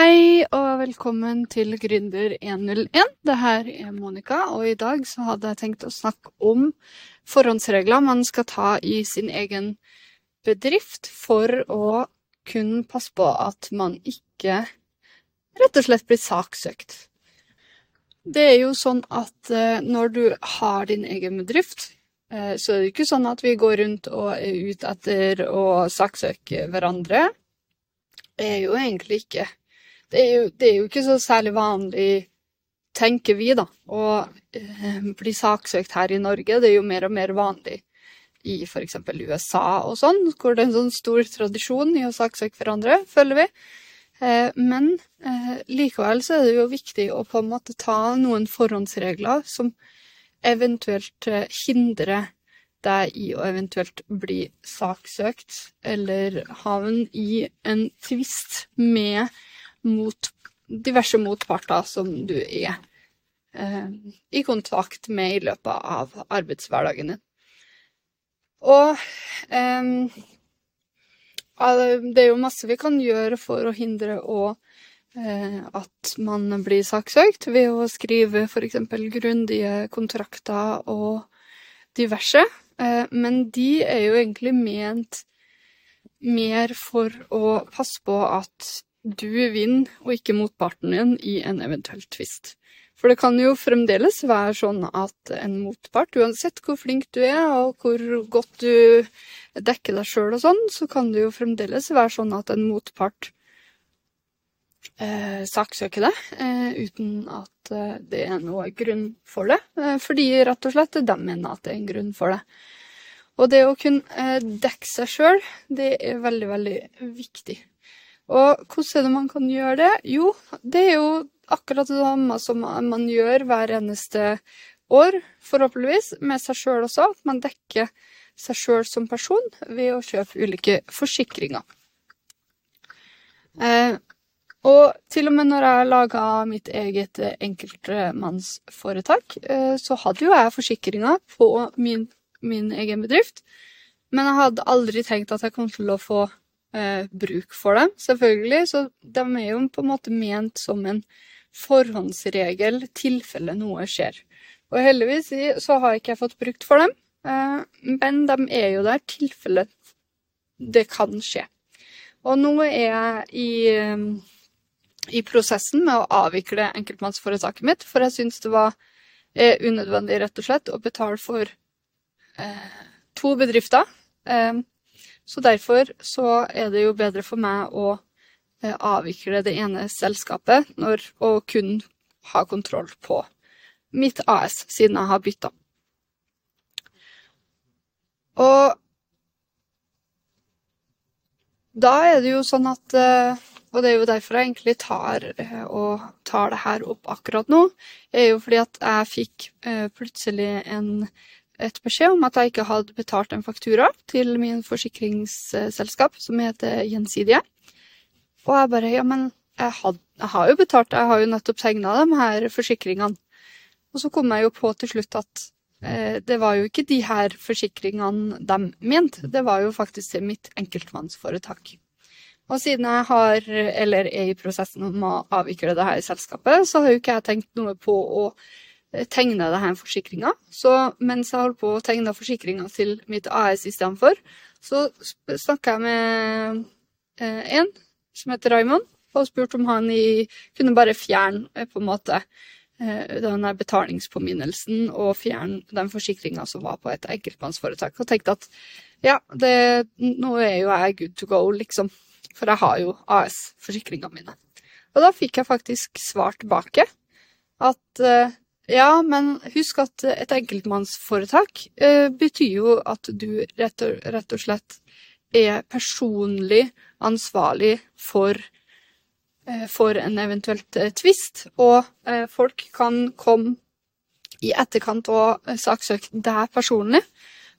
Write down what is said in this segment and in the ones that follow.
Hei og velkommen til Gründer 101. Det her er Monica, og i dag så hadde jeg tenkt å snakke om forhåndsregler man skal ta i sin egen bedrift for å kunne passe på at man ikke rett og slett blir saksøkt. Det er jo sånn at eh, når du har din egen bedrift, eh, så er det ikke sånn at vi går rundt og er ute etter å saksøke hverandre. Det er jo egentlig ikke det er, jo, det er jo ikke så særlig vanlig, tenker vi, da, å eh, bli saksøkt her i Norge. Det er jo mer og mer vanlig i f.eks. USA og sånn, hvor det er en sånn stor tradisjon i å saksøke hverandre, føler vi. Eh, men eh, likevel så er det jo viktig å på en måte ta noen forhåndsregler som eventuelt eh, hindrer deg i å eventuelt bli saksøkt eller havne i en tvist med mot diverse motparter som du er eh, i kontakt med i løpet av arbeidshverdagen din. Og eh, det er jo masse vi kan gjøre for å hindre å, eh, at man blir saksøkt, ved å skrive f.eks. grundige kontrakter og diverse. Eh, men de er jo egentlig ment mer for å passe på at du vinner, og ikke motparten din, i en eventuell tvist. For det kan jo fremdeles være sånn at en motpart, uansett hvor flink du er, og hvor godt du dekker deg sjøl og sånn, så kan det jo fremdeles være sånn at en motpart eh, saksøker deg eh, uten at eh, det er noe grunn for det. Eh, fordi rett og slett de mener at det er en grunn for det. Og det å kunne eh, dekke seg sjøl, det er veldig, veldig viktig. Og hvordan er det man kan gjøre det? Jo, det er jo akkurat det samme som man gjør hver eneste år, forhåpentligvis, med seg sjøl også. At man dekker seg sjøl som person ved å kjøpe ulike forsikringer. Eh, og til og med når jeg laga mitt eget enkeltmannsforetak, eh, så hadde jo jeg forsikringer på min, min egen bedrift. Men jeg hadde aldri tenkt at jeg kom til å få eh, bruk for dem, selvfølgelig. Så de er jo på en måte ment som en forhåndsregel tilfelle noe skjer. Og heldigvis så har ikke jeg fått brukt for dem, eh, men de er jo der tilfelle det kan skje. Og nå er jeg i, eh, i prosessen med å avvikle enkeltmannsforetaket mitt, for jeg syns det var eh, unødvendig, rett og slett, å betale for eh, to bedrifter. Eh, så derfor så er det jo bedre for meg å eh, avvikle det ene selskapet når, og kun ha kontroll på mitt AS, siden jeg har bytta. Og da er det jo sånn at eh, Og det er jo derfor jeg egentlig tar, eh, og tar det her opp akkurat nå. er jo fordi at jeg fikk plutselig en et beskjed om at jeg ikke hadde betalt en faktura til min forsikringsselskap, som heter Gjensidige. Og jeg bare Ja, men jeg, had, jeg har jo betalt, jeg har jo nettopp tegna de her forsikringene. Og så kom jeg jo på til slutt at eh, det var jo ikke de her forsikringene de mente, det var jo faktisk mitt enkeltmannsforetak. Og siden jeg har, eller er i prosessen om å avvikle det her selskapet, så har jo ikke jeg tenkt noe på å tegna denne forsikringa. Så mens jeg holdt på å tegne forsikringa til mitt AS istedenfor, så snakka jeg med eh, en som heter Raymond, og spurte om han i, kunne bare fjerne eh, på en måte den betalingspåminnelsen og fjerne den forsikringa som var på et enkeltmannsforetak. Og tenkte at ja, det, nå er jo jeg good to go, liksom. For jeg har jo AS-forsikringene mine. Og da fikk jeg faktisk svar tilbake at ja, men husk at et enkeltmannsforetak eh, betyr jo at du rett og, rett og, slett er personlig ansvarlig for, eh, for en eventuelt eh, tvist, og folk kan komme i etterkant og saksøke deg personlig.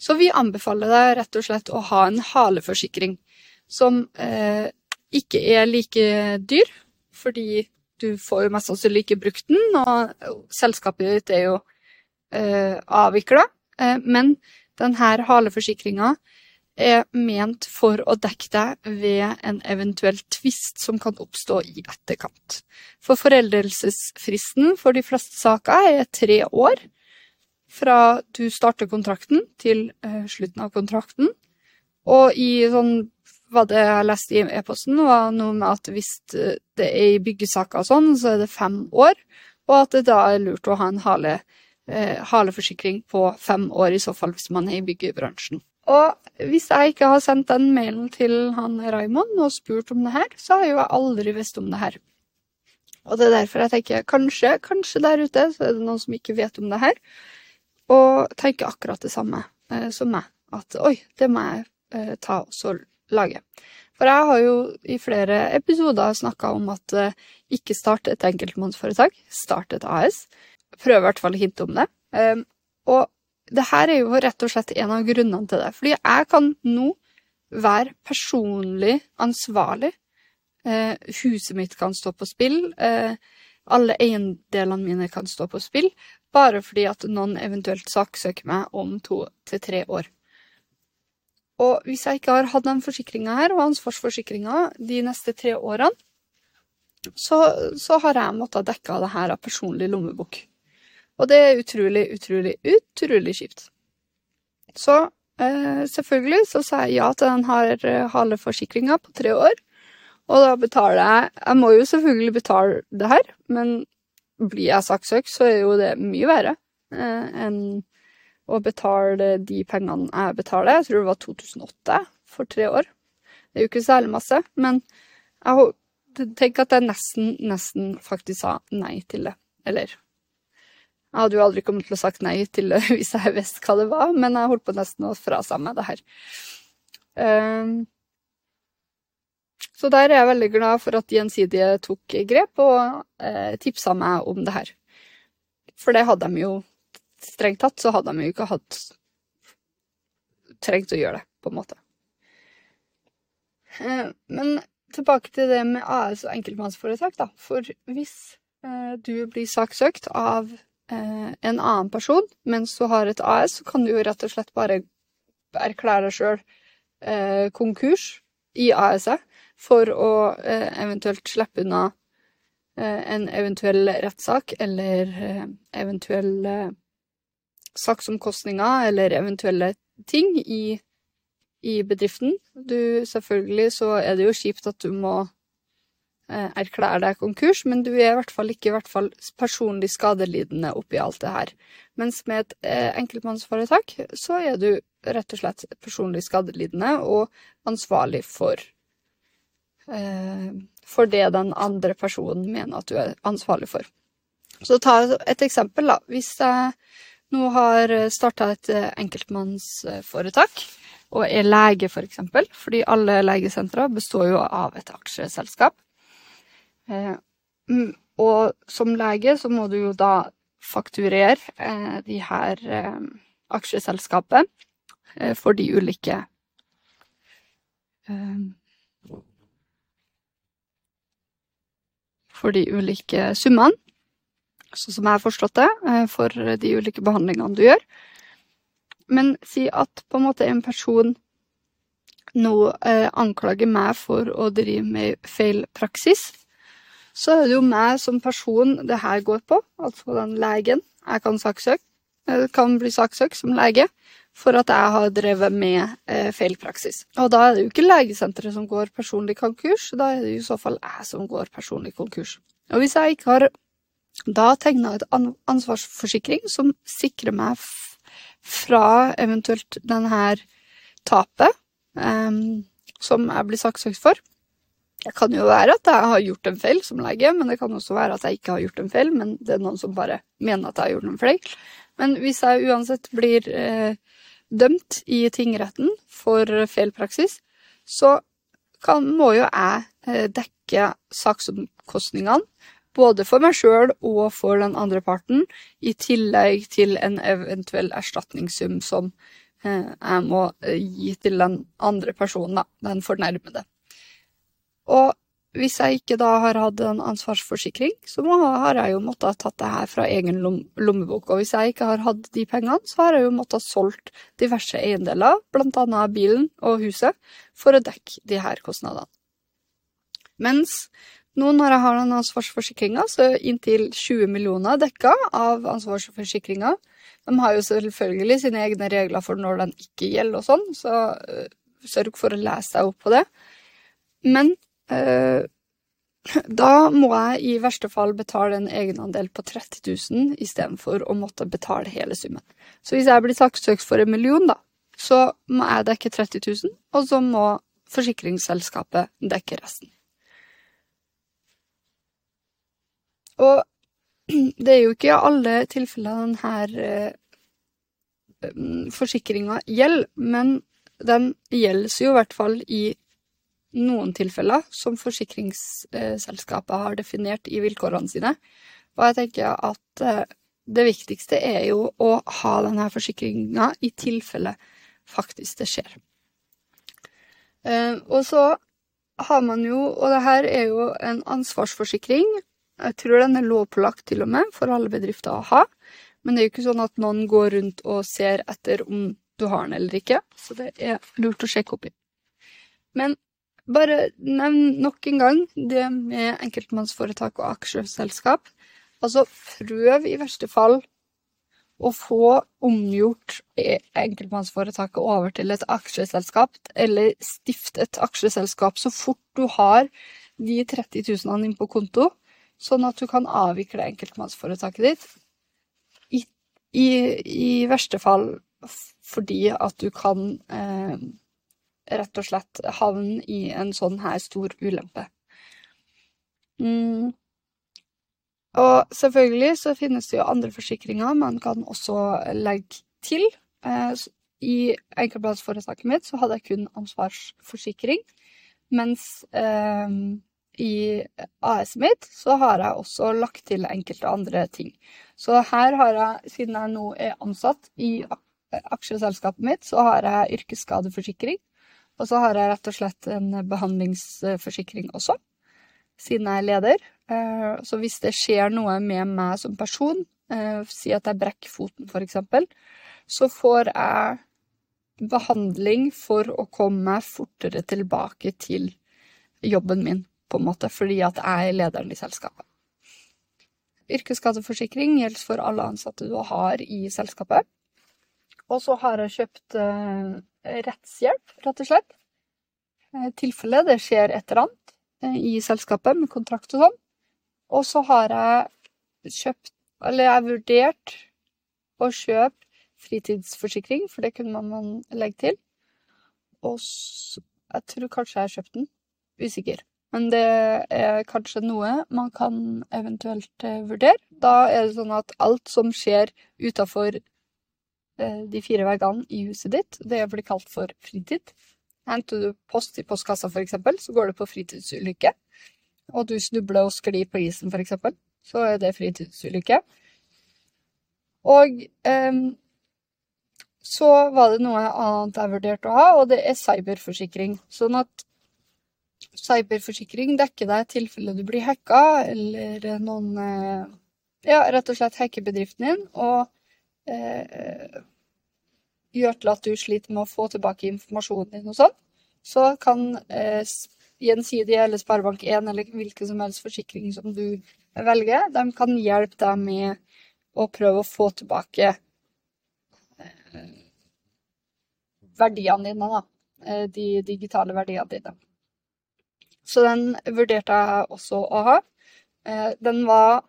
Så vi anbefaler deg rett og slett å ha en haleforsikring som eh, ikke er like dyr, fordi du får jo mest sannsynlig ikke brukt den, og selskapet ditt er jo eh, avvikla. Eh, men denne haleforsikringa er ment for å dekke deg ved en eventuell tvist som kan oppstå i etterkant. For foreldelsesfristen for de fleste saker er tre år fra du starter kontrakten til uh, slutten av kontrakten. Og i sånn hva det jeg leste i e-posten, var noe med at hvis det er i byggesaker og sånn, så er det fem år, og at det da er lurt å ha en hale, eh, haleforsikring på fem år, i så fall hvis man er i byggebransjen. Og hvis jeg ikke har sendt den mailen til han Raymond og spurt om det her, så har jo jeg aldri visst om det her. Og det er derfor jeg tenker kanskje, kanskje der ute så er det noen som ikke vet om det her, og tenker akkurat det samme eh, som meg. At oi, det må jeg eh, ta og lage. For jeg har jo i flere episoder snakka om at eh, ikke starte et enkeltmannsforetak, start et AS. Prøv i hvert fall å hinte om det. Um, og det her er jo rett og slett en av grunnene til det. Fordi jeg kan nå være personlig ansvarlig. Uh, huset mitt kan stå på spill. Uh, alle eiendelene mine kan stå på spill. Bare fordi at noen eventuelt saksøker meg om to til tre år. Og hvis jeg ikke har hatt den forsikringa her, og ansvarsforsikringa, de neste tre årene, så, så har jeg måttet dekke det her av personlig lommebok. Og det er utrolig, utrolig, utrolig kjipt. Så eh, selvfølgelig så sa jeg ja til den her eh, haleforsikringa på tre år. Og da betaler jeg Jeg må jo selvfølgelig betale det her, men blir jeg saksøkt, så er jo det mye verre eh, enn å betale de pengene jeg betaler. Jeg tror det var 2008 for tre år. Det er jo ikke særlig masse, men jeg tenker at jeg nesten, nesten faktisk sa nei til det. Eller Jeg hadde jo aldri kommet til å sagt nei til det hvis jeg visste hva det var, men jeg holdt på nesten å frasa meg det her. Um, så der er jeg veldig glad for at Gjensidige tok grep og eh, tipsa meg om det her. For det hadde de jo strengt tatt så hadde de jo ikke hatt trengt å gjøre det, på en måte. Eh, men tilbake til det med AS og enkeltmannsforetak, da. For hvis eh, du blir saksøkt av eh, en annen person mens du har et AS, så kan du jo rett og slett bare erklære deg sjøl konkurs i AS-et for å eventuelt slippe unna en eventuell rettssak eller eventuell saksomkostninger eller eventuelle ting i, i bedriften. Du, selvfølgelig så er det jo kjipt at du må eh, erklære deg konkurs, men du er i hvert fall ikke hvert fall personlig skadelidende oppi alt det her. Mens med et eh, enkeltmannsforetak så er du rett og slett personlig skadelidende og ansvarlig for eh, for det den andre personen mener at du er ansvarlig for. Så ta et eksempel, da. Hvis jeg nå har eh, starta et eh, enkeltmannsforetak og er lege, for eksempel, fordi alle legesentre består jo av et aksjeselskap. Eh, og som lege så må du jo da fakturere de her aksjeselskapet for de ulike For de ulike summene sånn som jeg har forstått det, eh, for de ulike behandlingene du gjør. Men si at på en måte en person nå eh, anklager meg for å drive med feil praksis, så er det jo meg som person det her går på, altså den legen. Jeg kan, saksøk, eh, kan bli saksøkt som lege for at jeg har drevet med eh, feil praksis. Og da er det jo ikke legesenteret som går personlig konkurs, da er det i så fall jeg som går personlig konkurs. Og hvis jeg ikke har da tegna jeg et ansvarsforsikring som sikrer meg fra eventuelt denne tapet um, som jeg blir saksøkt for. Det kan jo være at jeg har gjort en feil som lege, men det kan også være at jeg ikke har gjort en feil, men det er noen som bare mener at jeg har gjort en feil. Men hvis jeg uansett blir eh, dømt i tingretten for feil praksis, så kan, må jo jeg eh, dekke saksomkostningene både for meg sjøl og for den andre parten, i tillegg til en eventuell erstatningssum som eh, jeg må eh, gi til den andre personen, da, den fornærmede. Og hvis jeg ikke da har hatt en ansvarsforsikring, så må, har jeg jo måttet ha tatt det her fra egen lom, lommebok. Og hvis jeg ikke har hatt de pengene, så har jeg jo måttet ha solgt diverse eiendeler, annet bilen og huset, for å dekke de her kostnadene. Mens nå når jeg har den ansvarsforsikringa, så inntil 20 millioner dekka av ansvarsforsikringa. De har jo selvfølgelig sine egne regler for når den ikke gjelder og sånn, så uh, sørg for å lese deg opp på det. Men Eh, da må jeg i verste fall betale en egenandel på 30 000 istedenfor å måtte betale hele summen. Så hvis jeg blir saksøkt for en million, da, så må jeg dekke 30 000, og så må forsikringsselskapet dekke resten. Og det er jo ikke alle tilfeller denne eh, forsikringa gjelder, men den gjelder jo i hvert fall i noen tilfeller som forsikringsselskapet har definert i vilkårene sine. Og jeg tenker at eh, det viktigste er jo å ha denne forsikringa i tilfelle faktisk det skjer. Eh, og så har man jo, og det her er jo en ansvarsforsikring, jeg tror den er lovpålagt til og med for alle bedrifter å ha, men det er jo ikke sånn at noen går rundt og ser etter om du har den eller ikke, så det er lurt å sjekke opp i. Men bare nevn nok en gang det med enkeltmannsforetak og aksjeselskap. Altså, prøv i verste fall å få omgjort enkeltmannsforetaket over til et aksjeselskap, eller stifte et aksjeselskap så fort du har de 30 000 inn på konto, sånn at du kan avvikle enkeltmannsforetaket ditt. I, i, i verste fall fordi at du kan eh, rett og slett havne i en sånn her stor ulempe. Mm. Og selvfølgelig så finnes det jo andre forsikringer man kan også legge til. Eh, I enkeltbladsforetaket mitt så hadde jeg kun ansvarsforsikring, mens eh, i AS-et mitt så har jeg også lagt til enkelte andre ting. Så her har jeg, siden jeg nå er ansatt i aksjeselskapet mitt, så har jeg yrkesskadeforsikring. Og så har jeg rett og slett en behandlingsforsikring også, siden jeg er leder. Eh, så hvis det skjer noe med meg som person, eh, si at jeg brekker foten f.eks., så får jeg behandling for å komme meg fortere tilbake til jobben min, på en måte, fordi at jeg er lederen i selskapet. Yrkesskadeforsikring gjelder for alle ansatte du har i selskapet. Og så har jeg kjøpt eh, rettshjelp, rett og slett. I eh, tilfelle det skjer et eller annet eh, i selskapet med kontrakt og sånn. Og så har jeg kjøpt, eller jeg har vurdert å kjøpe fritidsforsikring, for det kunne man legge til. Og jeg tror kanskje jeg har kjøpt den. Usikker. Men det er kanskje noe man kan eventuelt eh, vurdere. Da er det sånn at alt som skjer utafor Eh, de fire veggene i huset ditt. Det blir kalt for fritid. Henter du post i postkassa, eksempel, så går det på fritidsulykke. Og du snubler og sklir på isen, eksempel, så er det fritidsulykke. Og um, så var det noe annet jeg vurderte å ha, og det er cyberforsikring. Sånn at cyberforsikring dekker deg i tilfelle du blir hacka, eller noen eh, Ja, rett og slett hacker bedriften din, og eh, gjør til at du sliter med å få tilbake informasjonen din og sånn, så kan eh, Gjensidige eller Sparebank1 eller hvilken som helst forsikring som du velger, de kan hjelpe deg med å prøve å få tilbake eh, verdiene dine, da. Eh, de digitale verdiene dine. Så den vurderte jeg også å ha. Eh, den var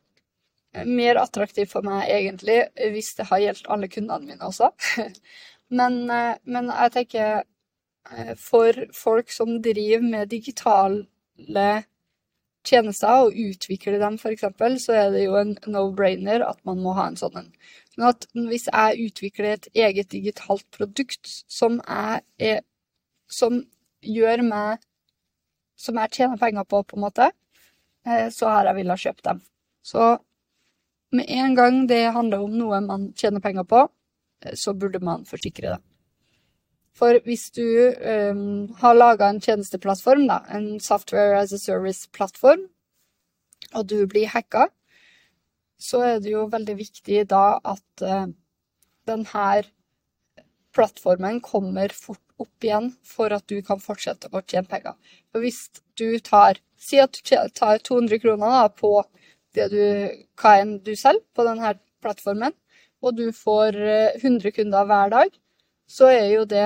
mer attraktiv for meg, egentlig, hvis det har gjeldt alle kundene mine også. men, eh, men, jeg tenker eh, for folk som driver med digitale tjenester og utvikler dem, f.eks., så er det jo en no-brainer at man må ha en sånn en. Men at hvis jeg utvikler et eget digitalt produkt som er Som gjør meg Som jeg tjener penger på, på en måte, eh, så har jeg villet kjøpe dem. Så med en gang det handler om noe man tjener penger på, eh, så burde man forsikre det. For hvis du um, har laga en tjenesteplattform, da, en software as a service-plattform, og du blir hacka, så er det jo veldig viktig da at uh, denne plattformen kommer fort opp igjen for at du kan fortsette å tjene penger. For hvis du tar Si at du tar 200 kroner da, på det du, hva enn du selger på denne plattformen, og du får 100 kunder hver dag, så er jo det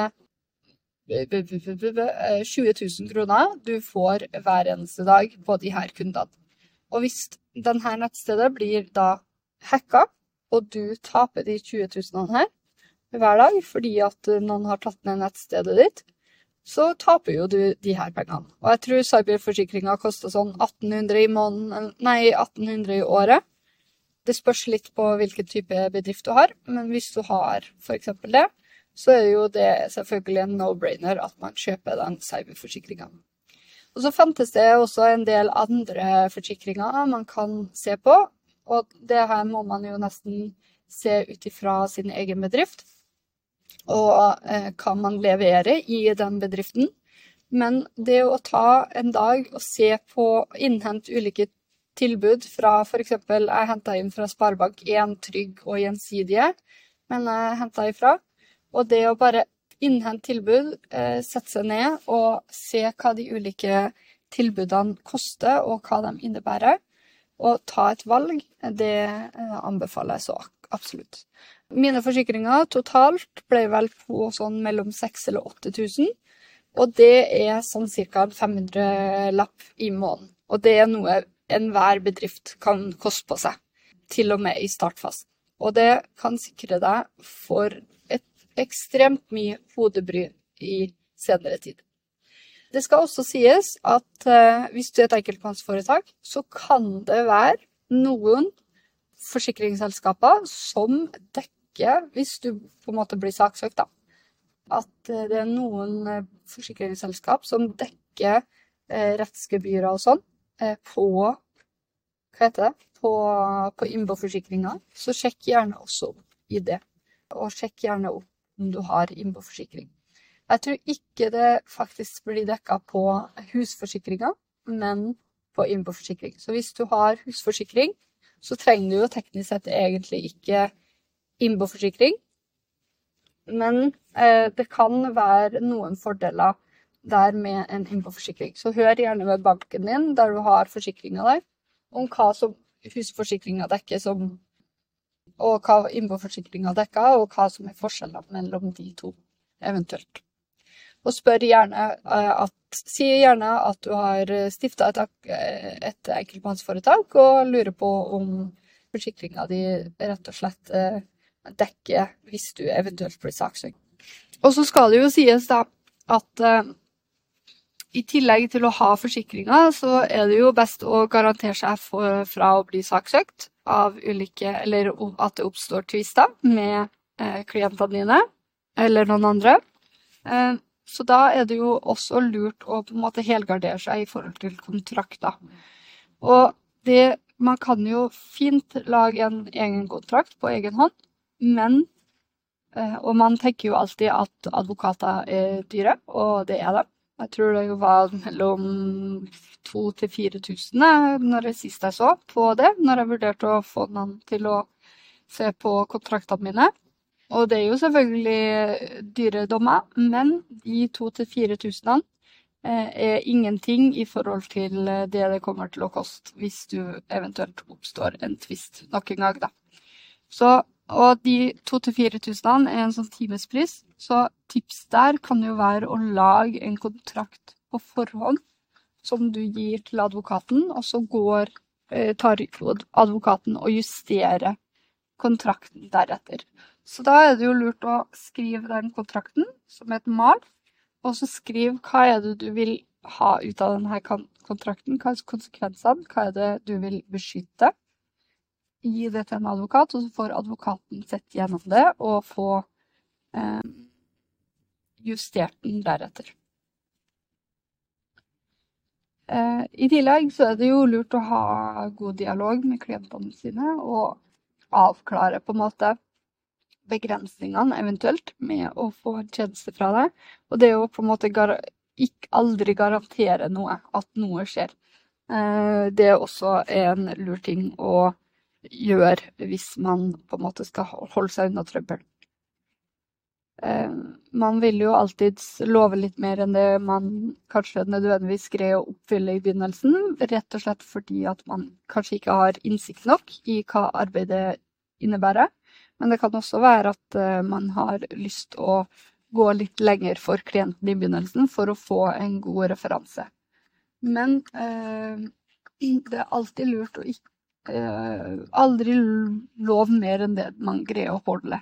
20 000 kroner du får hver eneste dag på de her kundene. Og hvis denne nettstedet blir da hacka, og du taper de 20 000 her hver dag fordi at noen har tatt ned nettstedet ditt, så taper jo du de her pengene. Og jeg tror cyberforsikringa koster sånn 1800 i måneden, nei, 1800 i året. Det spørs litt på hvilken type bedrift du har, men hvis du har f.eks. det, så er jo det selvfølgelig en no-brainer at man kjøper den cyberforsikringa. Og så fantes det også en del andre forsikringer man kan se på, og det her må man jo nesten se ut ifra sin egen bedrift og eh, hva man leverer i den bedriften. Men det å ta en dag og se på, innhente ulike tilbud fra f.eks. Jeg henta inn fra Sparebank1 Trygg og Gjensidige, men jeg henta ifra. Og det å bare innhente tilbud, eh, sette seg ned og se hva de ulike tilbudene koster, og hva de innebærer, og ta et valg, det eh, anbefaler jeg så absolutt. Mine forsikringer totalt ble vel på sånn mellom 6000 eller 8000. Og det er sånn ca. 500-lapp i måneden. Og det er noe enhver bedrift kan koste på seg. Til og med i startfasen. Og det kan sikre deg for et ekstremt mye hodebry i senere tid. Det skal også sies at uh, hvis du er et enkeltmannsforetak, så kan det være noen forsikringsselskaper som dekker, hvis du på en måte blir saksøkt, da, at eh, det er noen eh, forsikringsselskap som dekker eh, rettsgebyrer og sånn på Hva heter det? På, på innboforsikringa. Så sjekk gjerne også opp i det. Og sjekk gjerne opp om du har innboforsikring. Jeg tror ikke det faktisk blir dekka på husforsikringa, men på innboforsikring. Så hvis du har husforsikring, så trenger du jo teknisk sett egentlig ikke innboforsikring. Men eh, det kan være noen fordeler der med en innboforsikring. Så hør gjerne med banken din, der du har forsikringa der, om hva som husforsikringa dekker som og hva innboforsikringa dekker, og hva som er forskjellene mellom de to, eventuelt. Og spør gjerne eh, at Si gjerne at du har stifta et, et enkeltmannsforetak og lurer på om forsikringa di rett og slett eh, dekker hvis du eventuelt blir saksøkt. Og så skal det jo sies da at uh, i tillegg til å ha forsikringer, så er det jo best å garantere seg for, fra å bli saksøkt av ulike Eller at det oppstår tvister med uh, klientene dine eller noen andre. Uh, så da er det jo også lurt å på en måte helgardere seg i forhold til kontrakter. Og det Man kan jo fint lage en egen kontrakt på egen hånd, men eh, Og man tenker jo alltid at advokater er dyre, og det er de. Jeg tror det var mellom 2000 til 4000 når jeg sist jeg så på det, når jeg vurderte å få noen til å se på kontraktene mine. Og det er jo selvfølgelig dyre dommer, men de 2000-4000 eh, er ingenting i forhold til det det kommer til å koste hvis du eventuelt oppstår en tvist nok en gang, da. Så, og de 2000-4000 er en sånn timespris, så tips der kan jo være å lage en kontrakt på forhånd som du gir til advokaten, og så går, eh, tar advokaten og justerer kontrakten deretter. Så da er det jo lurt å skrive den kontrakten som et mal, og så skriv hva er det du vil ha ut av denne kontrakten, hva er konsekvensene, hva er det du vil beskytte. Gi det til en advokat, og så får advokaten sett gjennom det og få eh, justert den deretter. Eh, I tillegg så er det jo lurt å ha god dialog med klientene sine og avklare på en måte begrensningene eventuelt med å få en tjeneste fra deg. Og det å på en måte gar ikke aldri garantere noe, at noe skjer. Eh, det er også en lur ting å gjøre hvis man på en måte skal holde seg unna trøbbel. Eh, man vil jo alltids love litt mer enn det man kanskje nødvendigvis greier å oppfylle i begynnelsen, rett og slett fordi at man kanskje ikke har innsikt nok i hva arbeidet innebærer. Men det kan også være at uh, man har lyst å gå litt lenger for klienten i begynnelsen for å få en god referanse. Men eh, det er alltid lurt å ikke Aldri lov mer enn det man greier å holde.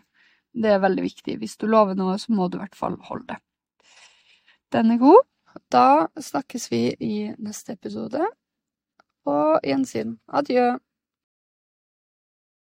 Det er veldig viktig. Hvis du lover noe, så må du i hvert fall holde det. Den er god. Da snakkes vi i neste episode. På gjensyn. Adjø.